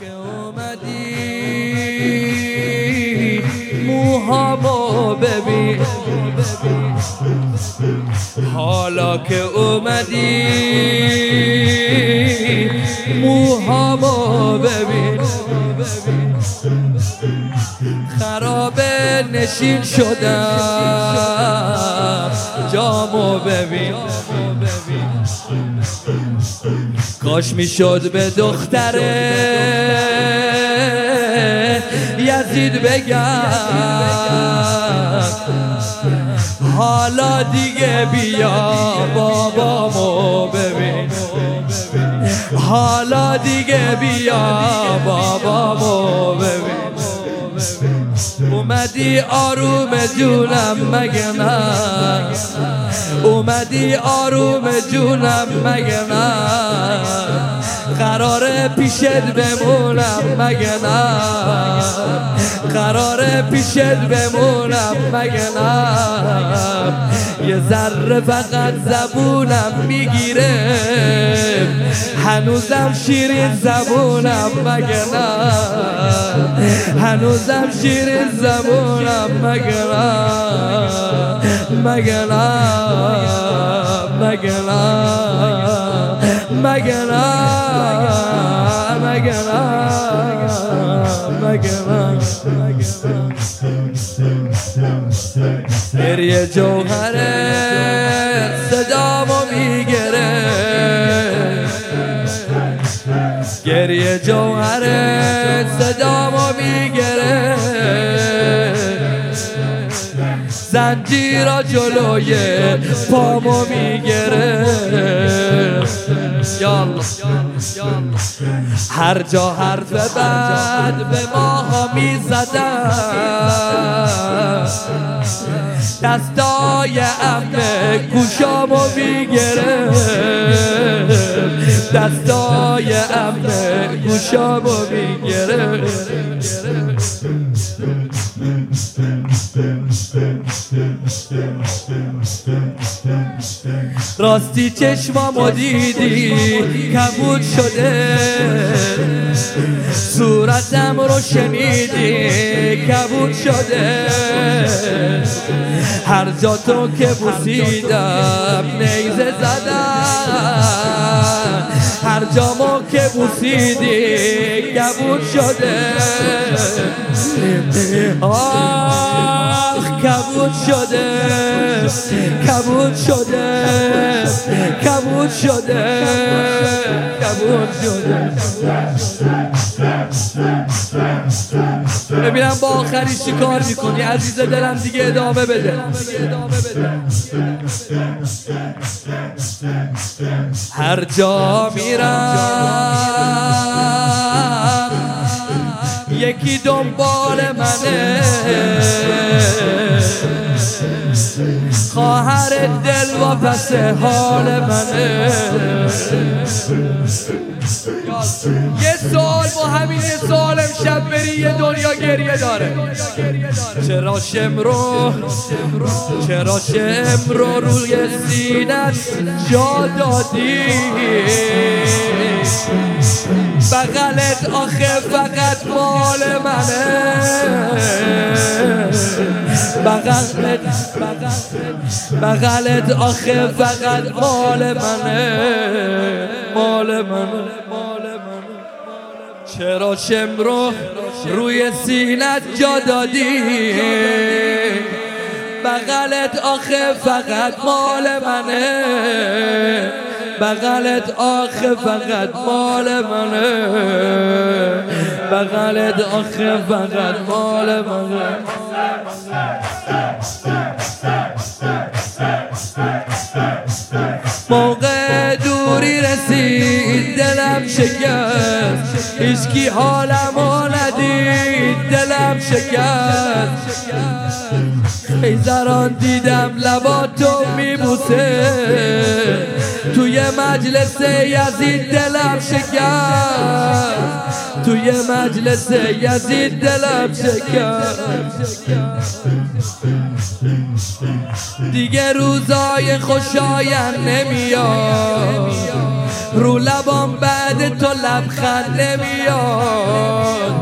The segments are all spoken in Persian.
که اومدی. موهامو ببین. حالا که اومدی. موهامو ببین. خرابه نشین شدم. جامو ببین. کاش می‌شد به دختره یزید بگم. حالا دیگه بیا بابامو ببین. حالا دیگه بیا بابامو ببین. اومدی آروم جونم مگه نه؟ اومدی آروم جونم مگه نه؟ قرار پیشت بمونم مگه نه؟ قرار پیشت بمونم مگه نه؟ یه ذره فقط زبونم می‌گیره. هنوزم شیرین زبونم مگه نه؟ هنوزم شیرین زبونم مگه نه؟ مگه نه؟ مگه نه؟ مگه نه؟ گریه جوهره صدامو میگره. گریه جوهره صدامو زنجیرا جلوی پامو میگره هر جا حرف بعد به ماها می‌زدن دستای امه گوشامو میگره دستای امه گوشامو میگره راستی چشمامو دیدی کبود شده. صورتم رو شنیدی کبود شده. هر جا تو که بوسیدم نیزه زدم. هر جامو که بوسیدی کبود شده. آخ کبود شده. کبود شده. کبود شده. کبود شده. ببینم با آخری چی کار می‌کنی؟ عزیز دلم دیگه ادامه بده. هر جا میرم. یکی دنبال منه. خواهر دل و پس حال منه. یه سال با همین سال امشب بری یه دنیا گریه داره. چرا شمرو چرا شمرو روی سینت جا دادی؟ بغلت آخه فقط مال منه. بغلت بغلت آخه فقط مال منه. مال منه چرا شمرو روی سینت جا دادی؟ بغلت آخه فقط مال منه. بغلت آخه فقط مال منه. بغلت آخه فقط مال منه. موقع دوری رسید دلم شکست. هیچکی حالمو ندید دلم شکست. خیزران دیدم لباتو میبوسه. توی مجلس یزید دلم شکست. توی مجلس یزید دلم شکر دیگه روزای خوشایند نمیاد. رو لبام بعد تو لبخند نمیاد.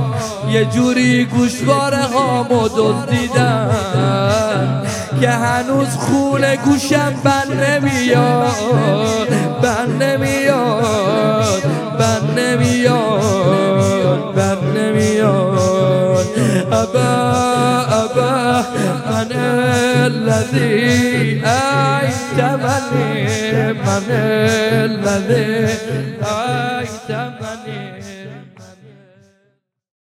یه جوری گوشواره هامو دزدیدن که هنوز خون گوشم بند نمیاد بند نمیاد بند نمیاد بند نمیاد. ابا ابا من الذي أعيت من من الذي